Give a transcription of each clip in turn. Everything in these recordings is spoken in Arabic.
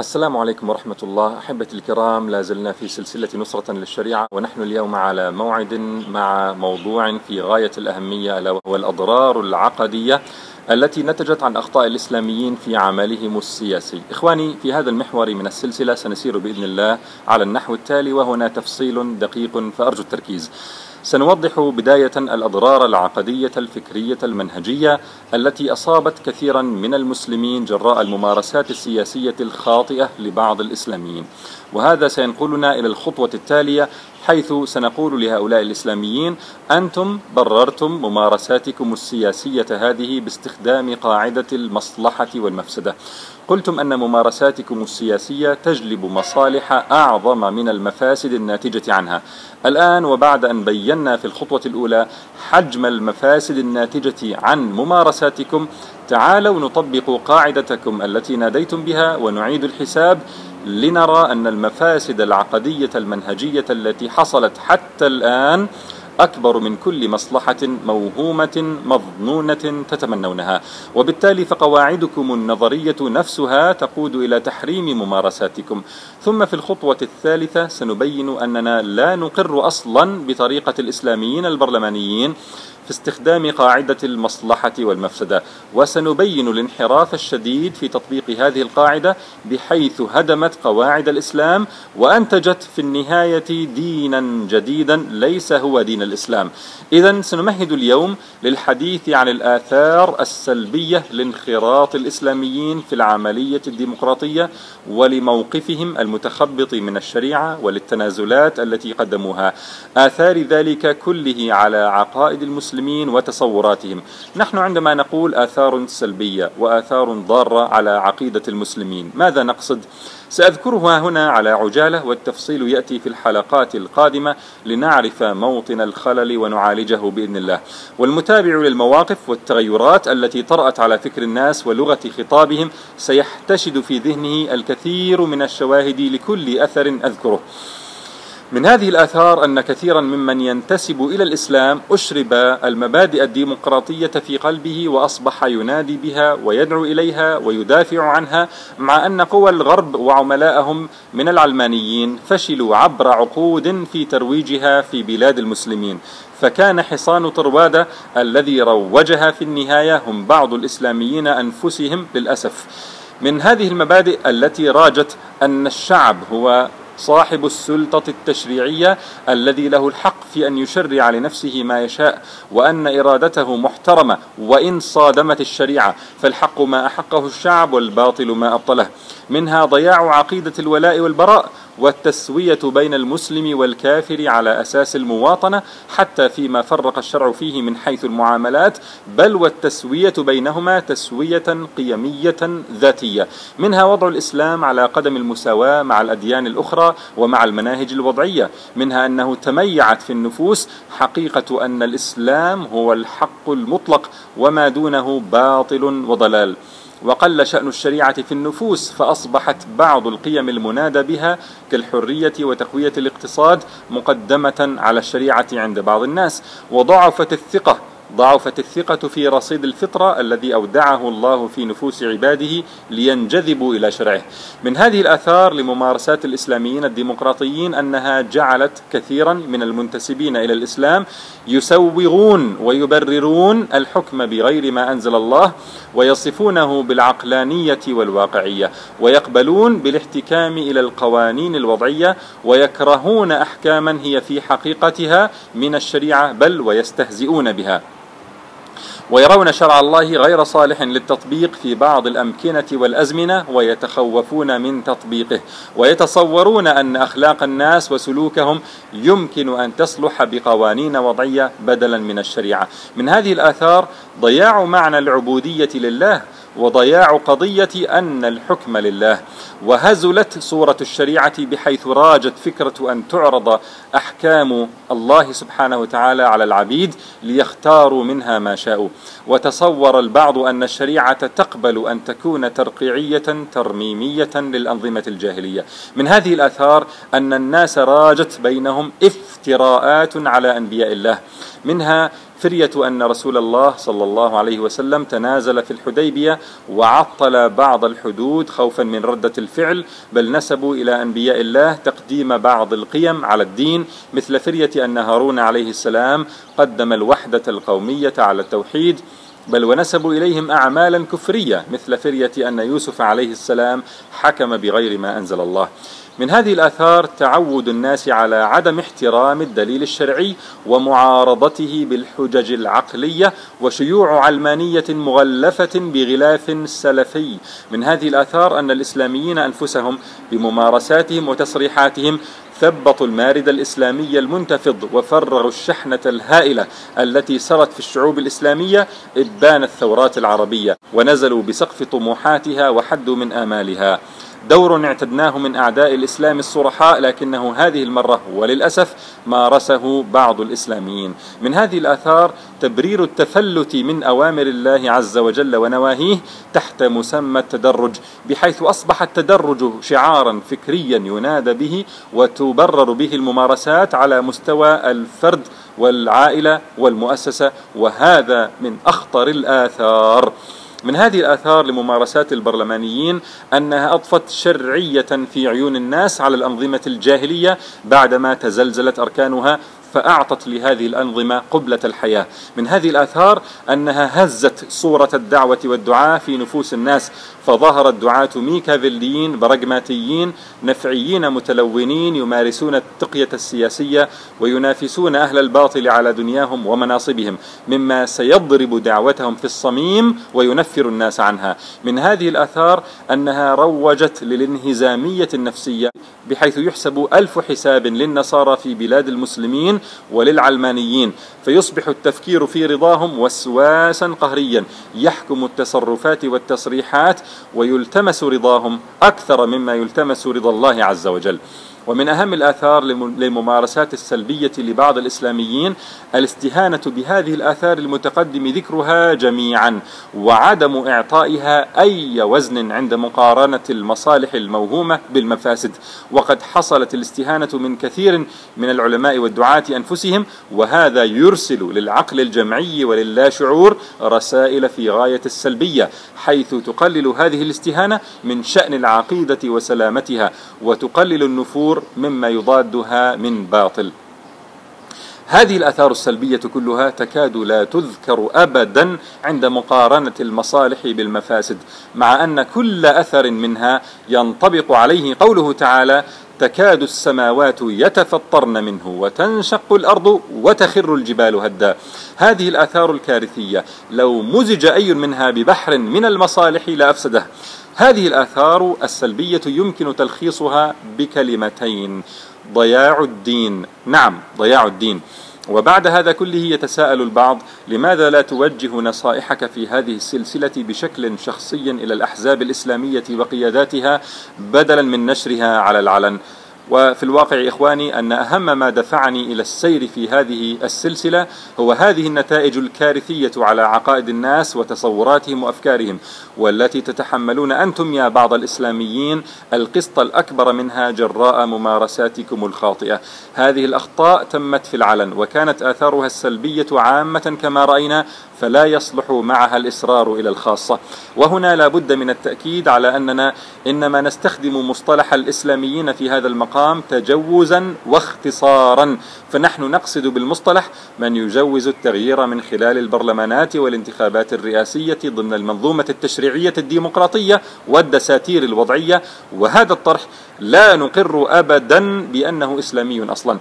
السلام عليكم ورحمة الله. أحبتي الكرام لا زلنا في سلسلة نصرة للشريعة ونحن اليوم على موعد مع موضوع في غاية الأهمية ألا وهو الأضرار العقدية التي نتجت عن أخطاء الإسلاميين في عملهم السياسي. إخواني في هذا المحور من السلسلة سنسير بإذن الله على النحو التالي وهنا تفصيل دقيق فأرجو التركيز. سنوضح بداية الأضرار العقدية الفكرية المنهجية التي أصابت كثيرا من المسلمين جراء الممارسات السياسية الخاطئة لبعض الإسلاميين. وهذا سينقلنا إلى الخطوة التالية حيث سنقول لهؤلاء الإسلاميين أنتم بررتم ممارساتكم السياسية هذه باستخدام قاعدة المصلحة والمفسدة. قلتم أن ممارساتكم السياسية تجلب مصالح أعظم من المفاسد الناتجة عنها. الآن وبعد أن بينا في الخطوة الأولى حجم المفاسد الناتجة عن ممارساتكم تعالوا نطبق قاعدتكم التي ناديتم بها ونعيد الحساب لنرى أن المفاسد العقدية المنهجية التي حصلت حتى الآن أكبر من كل مصلحة موهومة مظنونة تتمنونها. وبالتالي فقواعدكم النظرية نفسها تقود إلى تحريم ممارساتكم. ثم في الخطوة الثالثة سنبين أننا لا نقر أصلا بطريقة الإسلاميين البرلمانيين في استخدام قاعدة المصلحة والمفسدة. وسنبين الانحراف الشديد في تطبيق هذه القاعدة بحيث هدمت قواعد الإسلام وأنتجت في النهاية دينا جديدا ليس هو دين الإسلام. إذا سنمهد اليوم للحديث عن الآثار السلبية لانخراط الإسلاميين في العملية الديمقراطية ولموقفهم المتخبط من الشريعة وللتنازلات التي قدموها. آثار ذلك كله على عقائد المسلمين المسلمين وتصوراتهم. نحن عندما نقول آثار سلبية وآثار ضارة على عقيدة المسلمين ماذا نقصد؟ سأذكرها هنا على عجالة والتفصيل يأتي في الحلقات القادمة لنعرف موطن الخلل ونعالجه بإذن الله. والمتابع للمواقف والتغيرات التي طرأت على فكر الناس ولغة خطابهم سيحتشد في ذهنه الكثير من الشواهد لكل أثر أذكره. من هذه الآثار أن كثيرا ممن ينتسب إلى الإسلام أشرب المبادئ الديمقراطية في قلبه وأصبح ينادي بها ويدعو إليها ويدافع عنها مع أن قوى الغرب وعملاءهم من العلمانيين فشلوا عبر عقود في ترويجها في بلاد المسلمين. فكان حصان طروادة الذي روجها في النهاية هم بعض الإسلاميين أنفسهم للأسف. من هذه المبادئ التي راجت أن الشعب هو صاحب السلطة التشريعية الذي له الحق في أن يشرع لنفسه ما يشاء وأن إرادته محترمة وإن صادمت الشريعة فالحق ما أحقه الشعب والباطل ما أبطله. منها ضياع عقيدة الولاء والبراء والتسوية بين المسلم والكافر على أساس المواطنة حتى فيما فرق الشرع فيه من حيث المعاملات بل والتسوية بينهما تسوية قيمية ذاتية. منها وضع الإسلام على قدم المساواة مع الأديان الأخرى ومع المناهج الوضعية. منها أنه تميعت في النفوس حقيقة أن الإسلام هو الحق المطلق وما دونه باطل وضلال. وقل شأن الشريعة في النفوس فأصبحت بعض القيم المنادى بها كالحرية وتقوية الاقتصاد مقدمة على الشريعة عند بعض الناس وضعفت الثقة ضعفت الثقة في رصيد الفطرة الذي أودعه الله في نفوس عباده لينجذبوا إلى شرعه. من هذه الآثار لممارسات الإسلاميين الديمقراطيين أنها جعلت كثيرا من المنتسبين إلى الإسلام يسوغون ويبررون الحكم بغير ما أنزل الله ويصفونه بالعقلانية والواقعية ويقبلون بالاحتكام إلى القوانين الوضعية ويكرهون أحكاما هي في حقيقتها من الشريعة بل ويستهزئون بها. ويرون شرع الله غير صالح للتطبيق في بعض الأمكنة والأزمنة ويتخوفون من تطبيقه. ويتصورون أن أخلاق الناس وسلوكهم يمكن أن تصلح بقوانين وضعية بدلا من الشريعة. من هذه الآثار ضياع معنى العبودية لله وضياع قضية أن الحكم لله. وهزلت صورة الشريعة بحيث راجت فكرة أن تعرض أحكام الله سبحانه وتعالى على العبيد ليختاروا منها ما شاءوا. وتصور البعض أن الشريعة تقبل أن تكون ترقيعية ترميمية للأنظمة الجاهلية. من هذه الآثار أن الناس راجت بينهم افتراءات على أنبياء الله. منها فرية أن رسول الله صلى الله عليه وسلم تنازل في الحديبية وعطل بعض الحدود خوفا من ردة الفعل بل نسبوا إلى أنبياء الله تقديم بعض القيم على الدين مثل فرية أن هارون عليه السلام قدم الوحدة القومية على التوحيد بل ونسبوا إليهم أعمالا كفرية مثل فرية أن يوسف عليه السلام حكم بغير ما أنزل الله من هذه الآثار تعود الناس على عدم احترام الدليل الشرعي ومعارضته بالحجج العقلية وشيوع علمانية مغلفة بغلاف سلفي. من هذه الآثار أن الإسلاميين أنفسهم بممارساتهم وتصريحاتهم ثبطوا المارد الإسلامي المنتفض وفرغوا الشحنة الهائلة التي سرت في الشعوب الإسلامية إبان الثورات العربية ونزلوا بسقف طموحاتها وحدوا من آمالها. دور اعتدناه من أعداء الإسلام الصرحاء لكنه هذه المرة وللأسف مارسه بعض الإسلاميين. من هذه الآثار تبرير التفلت من أوامر الله عز وجل ونواهيه تحت مسمى التدرج بحيث أصبح التدرج شعارا فكريا ينادى به وتبرر به الممارسات على مستوى الفرد والعائلة والمؤسسة وهذا من أخطر الآثار. من هذه الآثار لممارسات البرلمانيين أنها أضفت شرعية في عيون الناس على الأنظمة الجاهلية بعدما تزلزلت أركانها فأعطت لهذه الأنظمة قبلة الحياة. من هذه الآثار أنها هزت صورة الدعوة والدعاء في نفوس الناس فظهر الدعاة ميكافيليين برغماتيين نفعيين متلونين يمارسون التقية السياسية وينافسون أهل الباطل على دنياهم ومناصبهم مما سيضرب دعوتهم في الصميم وينفر الناس عنها. من هذه الآثار أنها روجت للانهزامية النفسية بحيث يحسب ألف حساب للنصارى في بلاد المسلمين وللعلمانيين فيصبح التفكير في رضاهم وسواسا قهريا يحكم التصرفات والتصريحات ويلتمس رضاهم أكثر مما يلتمس رضا الله عز وجل. ومن أهم الآثار للممارسات السلبية لبعض الإسلاميين الاستهانة بهذه الآثار المتقدم ذكرها جميعا وعدم إعطائها أي وزن عند مقارنة المصالح الموهومة بالمفاسد. وقد حصلت الاستهانة من كثير من العلماء والدعاة أنفسهم وهذا يرسل للعقل الجمعي وللا شعور رسائل في غاية السلبية حيث تقلل هذه الاستهانة من شأن العقيدة وسلامتها وتقلل النفور مما يضادها من باطل. هذه الآثار السلبية كلها تكاد لا تذكر أبدا عند مقارنة المصالح بالمفاسد مع أن كل أثر منها ينطبق عليه قوله تعالى تكاد السماوات يتفطرن منه وتنشق الأرض وتخر الجبال هدا هذه الآثار الكارثية لو مزج أي منها ببحر من المصالح لأفسده هذه الآثار السلبية يمكن تلخيصها بكلمتين ضياع الدين. نعم ضياع الدين. وبعد هذا كله يتساءل البعض لماذا لا توجه نصائحك في هذه السلسلة بشكل شخصي إلى الأحزاب الإسلامية وقياداتها بدلا من نشرها على العلن؟ وفي الواقع إخواني أن أهم ما دفعني إلى السير في هذه السلسلة هو هذه النتائج الكارثية على عقائد الناس وتصوراتهم وأفكارهم والتي تتحملون أنتم يا بعض الإسلاميين القسط الأكبر منها جراء ممارساتكم الخاطئة. هذه الأخطاء تمت في العلن وكانت آثارها السلبية عامة كما رأينا فلا يصلح معها الإصرار إلى الخاصة. وهنا لا بد من التأكيد على أننا إنما نستخدم مصطلح الإسلاميين في هذا المقام تجوزا واختصارا. فنحن نقصد بالمصطلح من يجوز التغيير من خلال البرلمانات والانتخابات الرئاسية ضمن المنظومة التشريعية الديمقراطية والدساتير الوضعية. وهذا الطرح لا نقر أبدا بأنه إسلامي أصلا.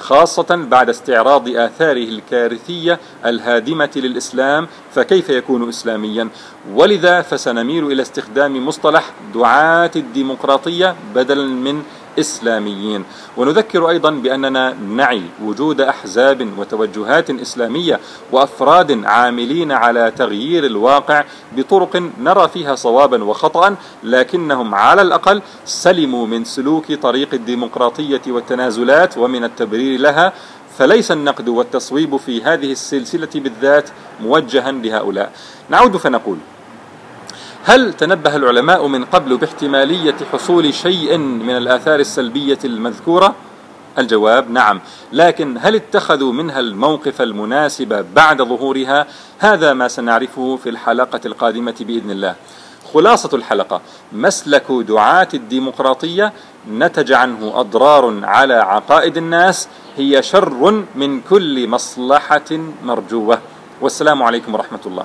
خاصة بعد استعراض آثاره الكارثية الهادمة للإسلام فكيف يكون إسلاميا؟ ولذا فسنميل إلى استخدام مصطلح دعاة الديمقراطية بدلا من إسلاميين. ونذكر أيضا بأننا نعي وجود أحزاب وتوجهات إسلامية وأفراد عاملين على تغيير الواقع بطرق نرى فيها صوابا وخطأ لكنهم على الأقل سلموا من سلوك طريق الديمقراطية والتنازلات ومن التبرير لها. فليس النقد والتصويب في هذه السلسلة بالذات موجها لهؤلاء. نعود فنقول هل تنبه العلماء من قبل باحتمالية حصول شيء من الآثار السلبية المذكورة؟ الجواب نعم لكن هل اتخذوا منها الموقف المناسب بعد ظهورها؟ هذا ما سنعرفه في الحلقة القادمة بإذن الله. خلاصة الحلقة مسلك دعاة الديمقراطية نتج عنه أضرار على عقائد الناس هي شر من كل مصلحة مرجوة. والسلام عليكم ورحمة الله.